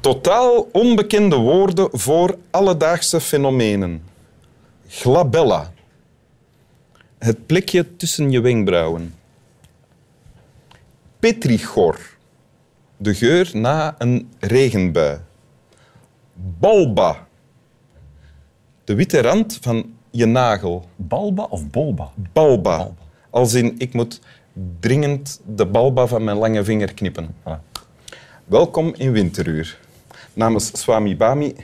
Totaal onbekende woorden voor alledaagse fenomenen. Glabella. Het plekje tussen je wenkbrauwen. Petrichor. De geur na een regenbui. Balba. De witte rand van je nagel. Balba of bolba? Balba. Als in, ik moet dringend de balba van mijn lange vinger knippen. Voilà. Welkom in Winteruur. Namens Swami Bami,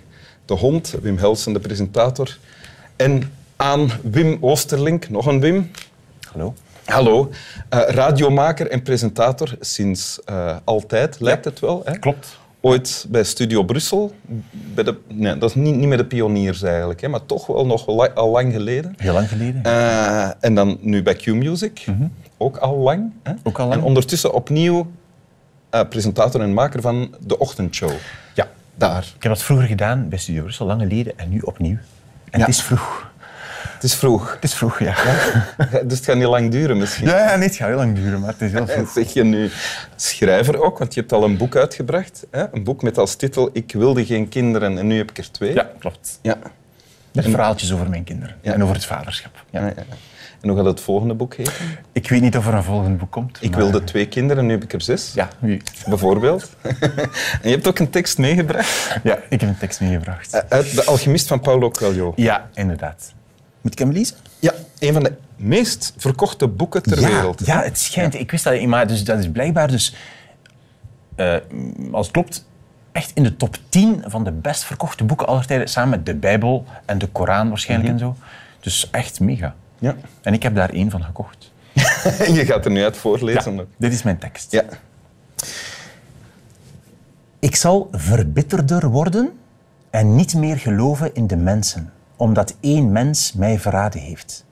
de hond, Wim Helsen, de presentator, en aan Wim Oosterlink, nog een Wim. Hallo. Hallo, eh, radiomaker en presentator sinds eh, altijd, lijkt het wel. Hè? Klopt. Ooit bij Studio Brussel, bij de, nee, dat is niet, niet met de pioniers eigenlijk, hè, maar toch wel nog la- al lang geleden. Heel lang geleden. Eh, en dan nu bij Q-Music, ook al lang. Hè? Mhm. Ook al lang. En ondertussen opnieuw presentator en maker van de ochtendshow. ja. Daar. Ik heb dat vroeger gedaan bij Studio Brussel, lang geleden, en nu opnieuw. En Ja. het is vroeg. Het is vroeg, Het is vroeg, ja. dus het gaat niet lang duren misschien. Ja, ja nee, het gaat heel lang duren, maar het is heel vroeg. Zeg je nu schrijver ook, want je hebt al een boek uitgebracht. Hè? Een boek met als titel Ik wilde geen kinderen en nu heb ik er twee. Ja, klopt. ja. Met verhaaltjes over mijn kinderen en over het vaderschap. Ja. En hoe gaat het volgende boek heten? Ik weet niet of er een volgend boek komt. Ik maar- wilde twee kinderen, nu heb ik er zes. Ja, wie. Bijvoorbeeld. en je hebt ook een tekst meegebracht Ja, ik heb een tekst meegebracht. eh, uit De Alchemist van Paulo Coelho. Ja, inderdaad. Moet ik hem lezen? Ja, een van de meest verkochte boeken ter ja, wereld. Ja, het schijnt. Ik wist dat niet, maar dus, dat is blijkbaar dus... eh, als het klopt, echt in de top 10 van de best verkochte boeken aller tijden. Samen met de Bijbel en de Koran waarschijnlijk en zo. Dus echt mega. Ja. En ik heb daar één van gekocht. Je gaat er nu uit voorlezen. dit is mijn tekst. Ja. Ik zal verbitterder worden en niet meer geloven in de mensen, omdat één mens mij verraden heeft.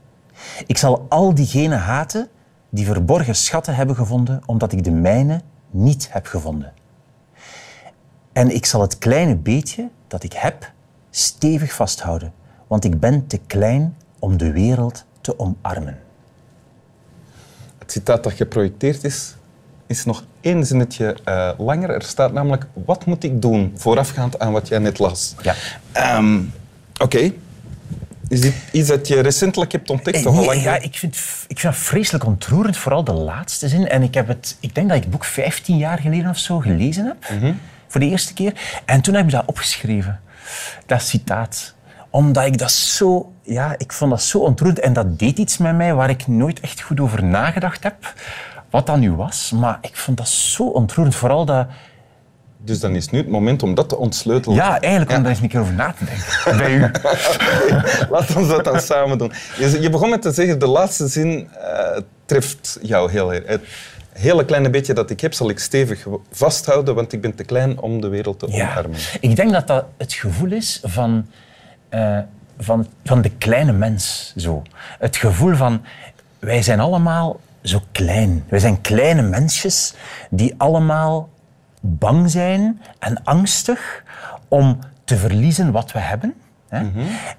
Ik zal al diegenen haten die verborgen schatten hebben gevonden, omdat ik de mijne niet heb gevonden. En ik zal het kleine beetje dat ik heb stevig vasthouden, want ik ben te klein om de wereld te omarmen. Het citaat dat geprojecteerd is, is nog één zinnetje eh, langer. Er staat namelijk, wat moet ik doen voorafgaand aan wat jij net las? Ja. Ehm, Oké. Is dit iets dat je recentelijk hebt ontdekt? Eh, nee, lang ja, ik vind, ik vind het vreselijk ontroerend, vooral de laatste zin. En ik, heb het, ik denk dat ik het boek 15 jaar geleden of zo gelezen heb, Mhm. voor de eerste keer. En toen heb ik dat opgeschreven, dat citaat. Omdat ik dat zo, ja, ik vond dat zo ontroerend. En dat deed iets met mij waar ik nooit echt goed over nagedacht heb, wat dat nu was. Maar ik vond dat zo ontroerend, vooral dat... Dus dan is nu het moment om dat te ontsleutelen. Ja, eigenlijk om daar eens een keer over na te denken. Bij u. Laten we dat dan samen doen. Je, je begon met te zeggen, de laatste zin eh, treft jou heel erg. Het hele kleine beetje dat ik heb, zal ik stevig vasthouden, want ik ben te klein om de wereld te Ja. omarmen. Ik denk dat dat het gevoel is van, eh, van, van de kleine mens. Zo. Het gevoel van, wij zijn allemaal zo klein. Wij zijn kleine mensjes die allemaal bang zijn en angstig om te verliezen wat we hebben. Hè?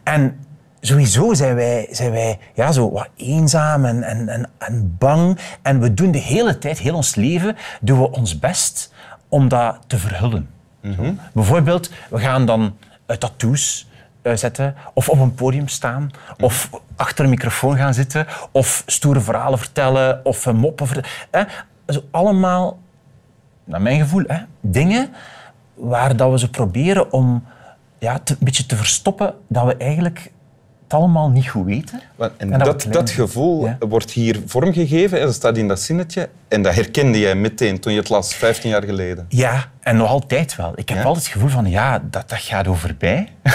En sowieso zijn wij, zijn wij ja, zo wat eenzaam en, en, en, en bang. En we doen de hele tijd, heel ons leven, doen we ons best om dat te verhullen. Zo. Bijvoorbeeld, we gaan dan eh, tattoos zetten, of op een podium staan, of achter een microfoon gaan zitten, of stoere verhalen vertellen, of eh, moppen vertellen. Zo allemaal, naar mijn gevoel, hè, dingen waar dat we ze proberen om ja, te- een beetje te verstoppen dat we eigenlijk het allemaal niet goed weten. En, En dat dat, gevoel Ja. wordt hier vormgegeven, en dat staat in dat zinnetje. En dat herkende jij meteen toen je het las, 15 jaar geleden. Ja, en nog altijd wel. Ik heb Ja? altijd het gevoel van, ja, dat, dat gaat over mij.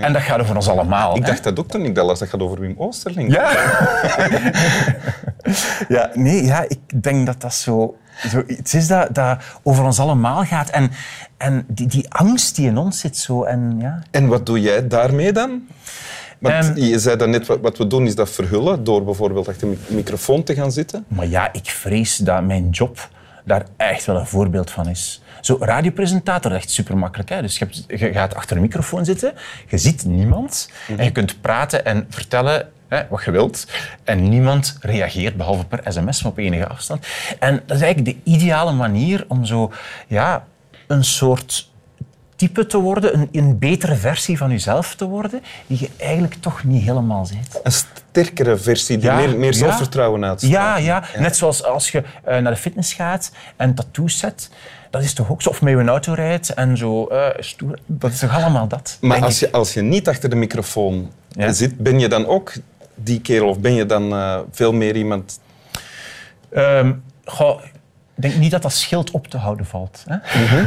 en dat gaat over ons allemaal. Ik hè. dacht dat ook toen ik dat las, dat gaat over Wim Oosterling. Ja. ja, nee, ja, ik denk dat dat zo, zo iets is dat, dat over ons allemaal gaat. En, en die, die angst die in ons zit zo. En, ja. En wat doe jij daarmee dan? Want je zei dan net, wat, we doen is dat verhullen, door bijvoorbeeld achter een microfoon te gaan zitten. Maar ja, ik vrees dat mijn job daar echt wel een voorbeeld van is. Zo, radiopresentator, echt super makkelijk. Hè? Dus je, hebt, je gaat achter een microfoon zitten, je ziet niemand en je kunt praten en vertellen hè, wat je wilt. En niemand reageert, behalve per sms, maar op enige afstand. En dat is eigenlijk de ideale manier om zo, ja, een soort type te worden, een, een betere versie van jezelf te worden, die je eigenlijk toch niet helemaal bent. Een sterkere versie die Ja, meer, meer ja. zelfvertrouwen uitstraalt. Ja, ja, net zoals als je eh, naar de fitness gaat en tattoos zet. Dat is toch ook zo? Of met je auto rijdt en zo stoer. Dat is toch allemaal dat? Maar als je, als je niet achter de microfoon zit, ben je dan ook die kerel of ben je dan eh, veel meer iemand... Ehm, goh, denk niet dat dat schild op te houden valt. Hè?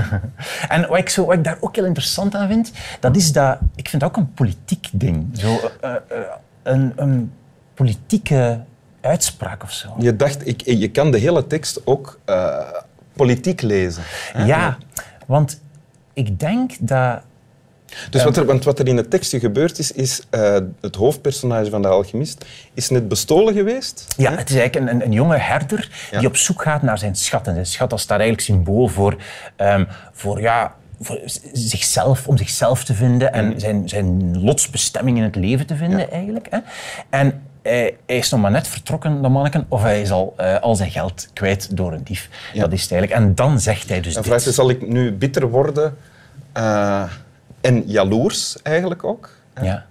en wat ik, zo, wat ik daar ook heel interessant aan vind, dat is dat... Ik vind dat ook een politiek ding. Zo, eh, eh, een, een politieke uitspraak of zo. Je dacht, ik, je kan de hele tekst ook eh, politiek lezen. hè? Ja, want ik denk dat... Dus wat er, want wat er in het tekstje gebeurd is, is eh, het hoofdpersonage van de alchemist is net bestolen geweest. Ja, het is eigenlijk een, een, een jonge herder Ja. die op zoek gaat naar zijn schat. En zijn schat dat staat eigenlijk symbool voor, ehm, voor, ja, voor zichzelf, om zichzelf te vinden en zijn, zijn lotsbestemming in het leven te vinden eigenlijk. Hè. En hij, hij is nog maar net vertrokken, dat manneken, of hij is al, eh, al zijn geld kwijt door een dief. Ja. Dat is het eigenlijk. En dan zegt hij dus Dan dit. zal ik nu bitter worden eh, en jaloers eigenlijk ook? Ja.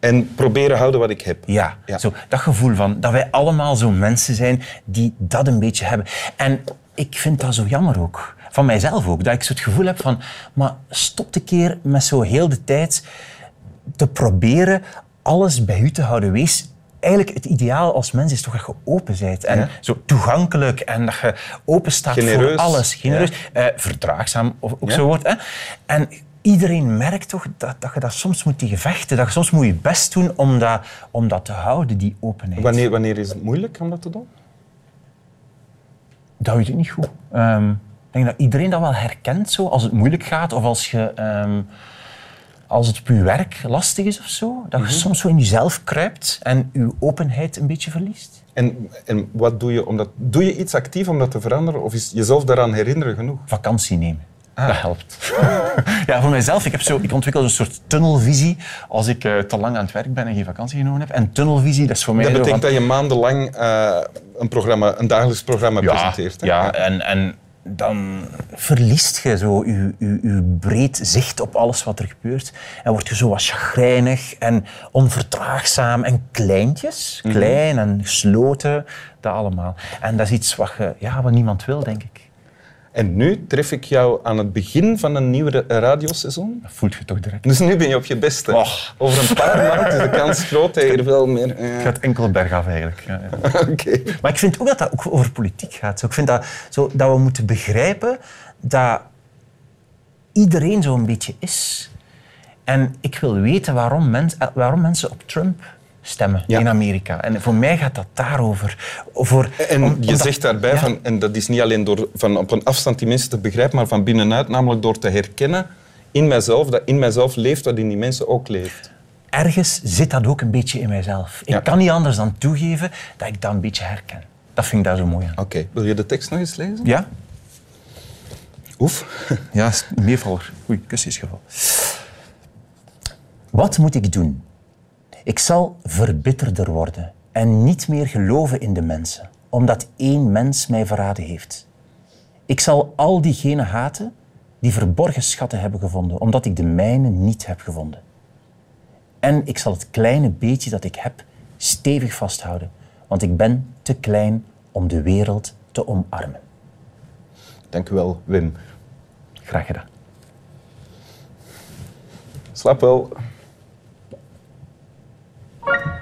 En proberen houden wat ik heb. Ja, Ja. Zo, dat gevoel van dat wij allemaal zo mensen zijn die dat een beetje hebben. En ik vind dat zo jammer ook. Van mijzelf ook. Dat ik zo het gevoel heb van, maar stop een keer met zo heel de tijd te proberen alles bij u te houden. Wees eigenlijk het ideaal als mens is toch dat je open bent. En Ja. zo toegankelijk en dat je open staat voor alles. Genereus, eh, verdraagzaam, of ook Ja. zo wordt. Hè. En iedereen merkt toch dat, dat je dat soms moet tegen vechten. Dat je soms moet je best doen om dat, om dat te houden, die openheid. Wanneer, wanneer is het moeilijk om dat te doen? Dat weet ik niet goed. Ehm, ik denk dat iedereen dat wel herkent, zo, als het moeilijk gaat of als, je, ehm, als het op je werk lastig is of zo. Dat je Mhm. soms zo in jezelf kruipt en je openheid een beetje verliest. En, en wat doe je om dat... Doe je iets actief om dat te veranderen? Of is jezelf daaraan herinneren genoeg? Vakantie nemen. Ah. Dat helpt. ja, voor mijzelf, ik, heb zo, ik ontwikkel een soort tunnelvisie als ik eh, te lang aan het werk ben en geen vakantie genomen heb. En tunnelvisie, dat is voor mij Dat betekent van- dat je maandenlang eh, een, programma, een dagelijks programma presenteert. hè? Ja, en, en dan verliest je zo je, je, je breed zicht op alles wat er gebeurt. En word je zo wat chagrijnig en onvertraagzaam en kleintjes. Mhm. Klein en gesloten, dat allemaal. En dat is iets wat, je, ja, wat niemand wil, denk ik. En nu tref ik jou aan het begin van een nieuw ra- radioseizoen. Dat voelt je toch direct. Dus nu ben je op je beste. Och. Over een paar maanden is de kans groot dat je er wel meer... Het Ja. gaat enkel bergaf eigenlijk. Ja, ja. Oké. Maar ik vind ook dat dat ook over politiek gaat. Zo, Ik vind dat, zo, dat we moeten begrijpen dat iedereen zo'n beetje is. En ik wil weten waarom, mens, eh, waarom mensen op Trump stemmen Ja. in Amerika. En voor mij gaat dat daarover. Over, En om- je zegt daarbij, Ja. van, en dat is niet alleen door van op een afstand die mensen te begrijpen, maar van binnenuit, namelijk door te herkennen in mijzelf, dat in mijzelf leeft wat in die mensen ook leeft. Ergens zit dat ook een beetje in mijzelf. Ik Ja. kan niet anders dan toegeven dat ik dat een beetje herken. Dat vind ik daar zo mooi aan. Oké, wil je de tekst nog eens lezen? Ja? Oef. Ja, meevaller. Oei, kussen is geval. Wat moet ik doen? Ik zal verbitterder worden en niet meer geloven in de mensen, omdat één mens mij verraden heeft. Ik zal al diegenen haten die verborgen schatten hebben gevonden, omdat ik de mijne niet heb gevonden. En ik zal het kleine beetje dat ik heb stevig vasthouden, want ik ben te klein om de wereld te omarmen. Dank u wel, Wim. Graag gedaan. Slaap wel. Thank you